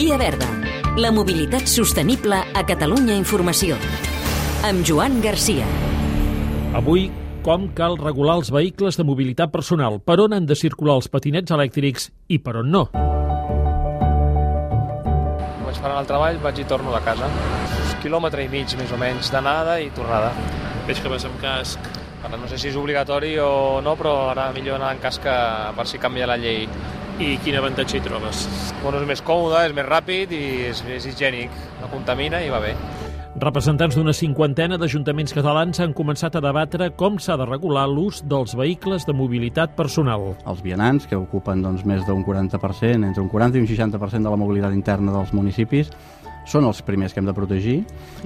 Via Verda, la mobilitat sostenible a Catalunya Informació. Amb Joan Garcia. Avui, com cal regular els vehicles de mobilitat personal, per on han de circular els patinets elèctrics i per on no. Vaig per anar al treball, vaig i torno a casa. Quilòmetre i mig, més o menys, d'anada i tornada. Veig que vas amb casc. Ara no sé si és obligatori o no, però ara millor anar en casc que per si canvia la llei. I quin avantatge hi trobes? Bueno, és més còmode, és més ràpid i és més higiènic. No contamina i va bé. Representants d'una cinquantena d'ajuntaments catalans han començat a debatre com s'ha de regular l'ús dels vehicles de mobilitat personal. Els vianants, que ocupen doncs, més d'un 40%, entre un 40 i un 60% de la mobilitat interna dels municipis, són els primers que hem de protegir.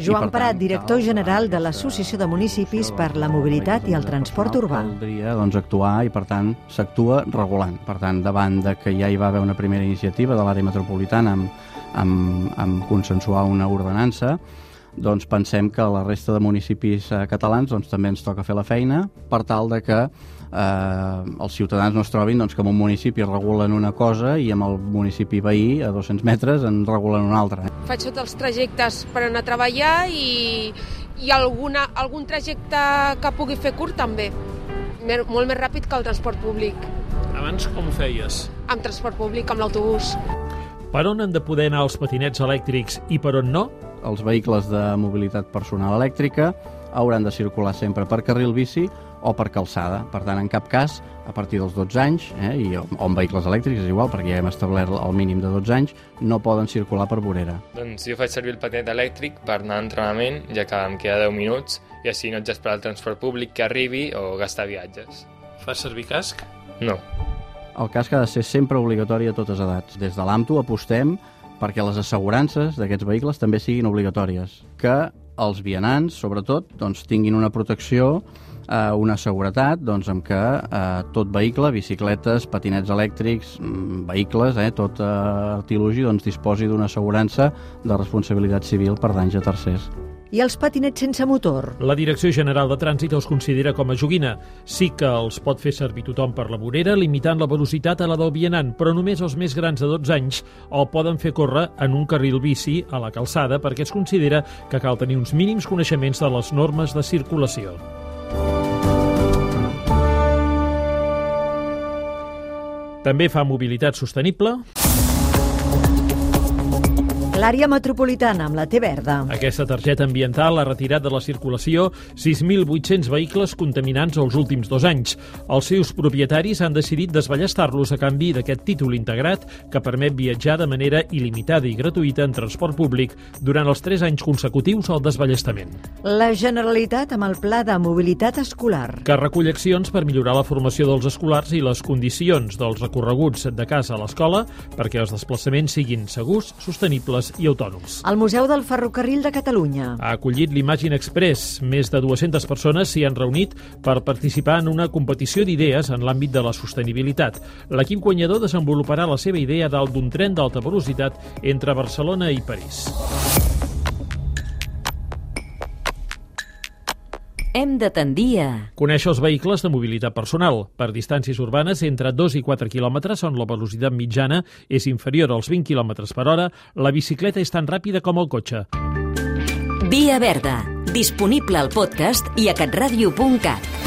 Joan Prat, director general de l'Associació de Municipis per la Mobilitat i el Transport Urbà. Caldria doncs, actuar i, per tant, s'actua regulant. Per tant, davant de que ja hi va haver una primera iniciativa de l'àrea metropolitana amb, amb, amb consensuar una ordenança, doncs pensem que a la resta de municipis eh, catalans doncs, també ens toca fer la feina per tal de que eh, els ciutadans no es trobin doncs, que en un municipi regulen una cosa i amb el municipi veí, a 200 metres, en regulen una altra. Faig tots els trajectes per anar a treballar i, i alguna, algun trajecte que pugui fer curt també. Mer, molt més ràpid que el transport públic. Abans com ho feies? Amb transport públic, amb l'autobús. Per on han de poder anar els patinets elèctrics i per on no? Els vehicles de mobilitat personal elèctrica hauran de circular sempre per carril bici o per calçada. Per tant, en cap cas, a partir dels 12 anys, eh, i, o amb vehicles elèctrics és igual, perquè ja hem establert el mínim de 12 anys, no poden circular per vorera. Doncs jo faig servir el patinet elèctric per anar a entrenament, ja que em queda 10 minuts, i així no haig d'esperar el transport públic que arribi o gastar viatges. Fas servir casc? No. El casc ha de ser sempre obligatori a totes edats. Des de l'AMTO apostem perquè les assegurances d'aquests vehicles també siguin obligatòries, que els vianants, sobretot, doncs, tinguin una protecció, eh, una seguretat, doncs, amb que eh, tot vehicle, bicicletes, patinets elèctrics, mm, vehicles, eh, tot eh, artilugi, doncs, disposi d'una assegurança de responsabilitat civil per danys a tercers. I els patinets sense motor? La Direcció General de Trànsit els considera com a joguina. Sí que els pot fer servir tothom per la vorera, limitant la velocitat a la del vianant, però només els més grans de 12 anys el poden fer córrer en un carril bici a la calçada perquè es considera que cal tenir uns mínims coneixements de les normes de circulació. També fa mobilitat sostenible L'àrea metropolitana amb la T verda. Aquesta targeta ambiental ha retirat de la circulació 6.800 vehicles contaminants els últims dos anys. Els seus propietaris han decidit desballestar-los a canvi d'aquest títol integrat que permet viatjar de manera il·limitada i gratuïta en transport públic durant els tres anys consecutius al desballestament. La Generalitat amb el Pla de Mobilitat Escolar. Que recull accions per millorar la formació dels escolars i les condicions dels recorreguts de casa a l'escola perquè els desplaçaments siguin segurs, sostenibles i autònoms. El Museu del Ferrocarril de Catalunya. Ha acollit l'Imagine Express. Més de 200 persones s'hi han reunit per participar en una competició d'idees en l'àmbit de la sostenibilitat. L'equip guanyador desenvoluparà la seva idea dalt d'un tren d'alta velocitat entre Barcelona i París. Hem de tendir a... Conèixer els vehicles de mobilitat personal. Per distàncies urbanes entre 2 i 4 quilòmetres, on la velocitat mitjana és inferior als 20 quilòmetres per hora, la bicicleta és tan ràpida com el cotxe. Via Verda, disponible al podcast i a catradio.cat.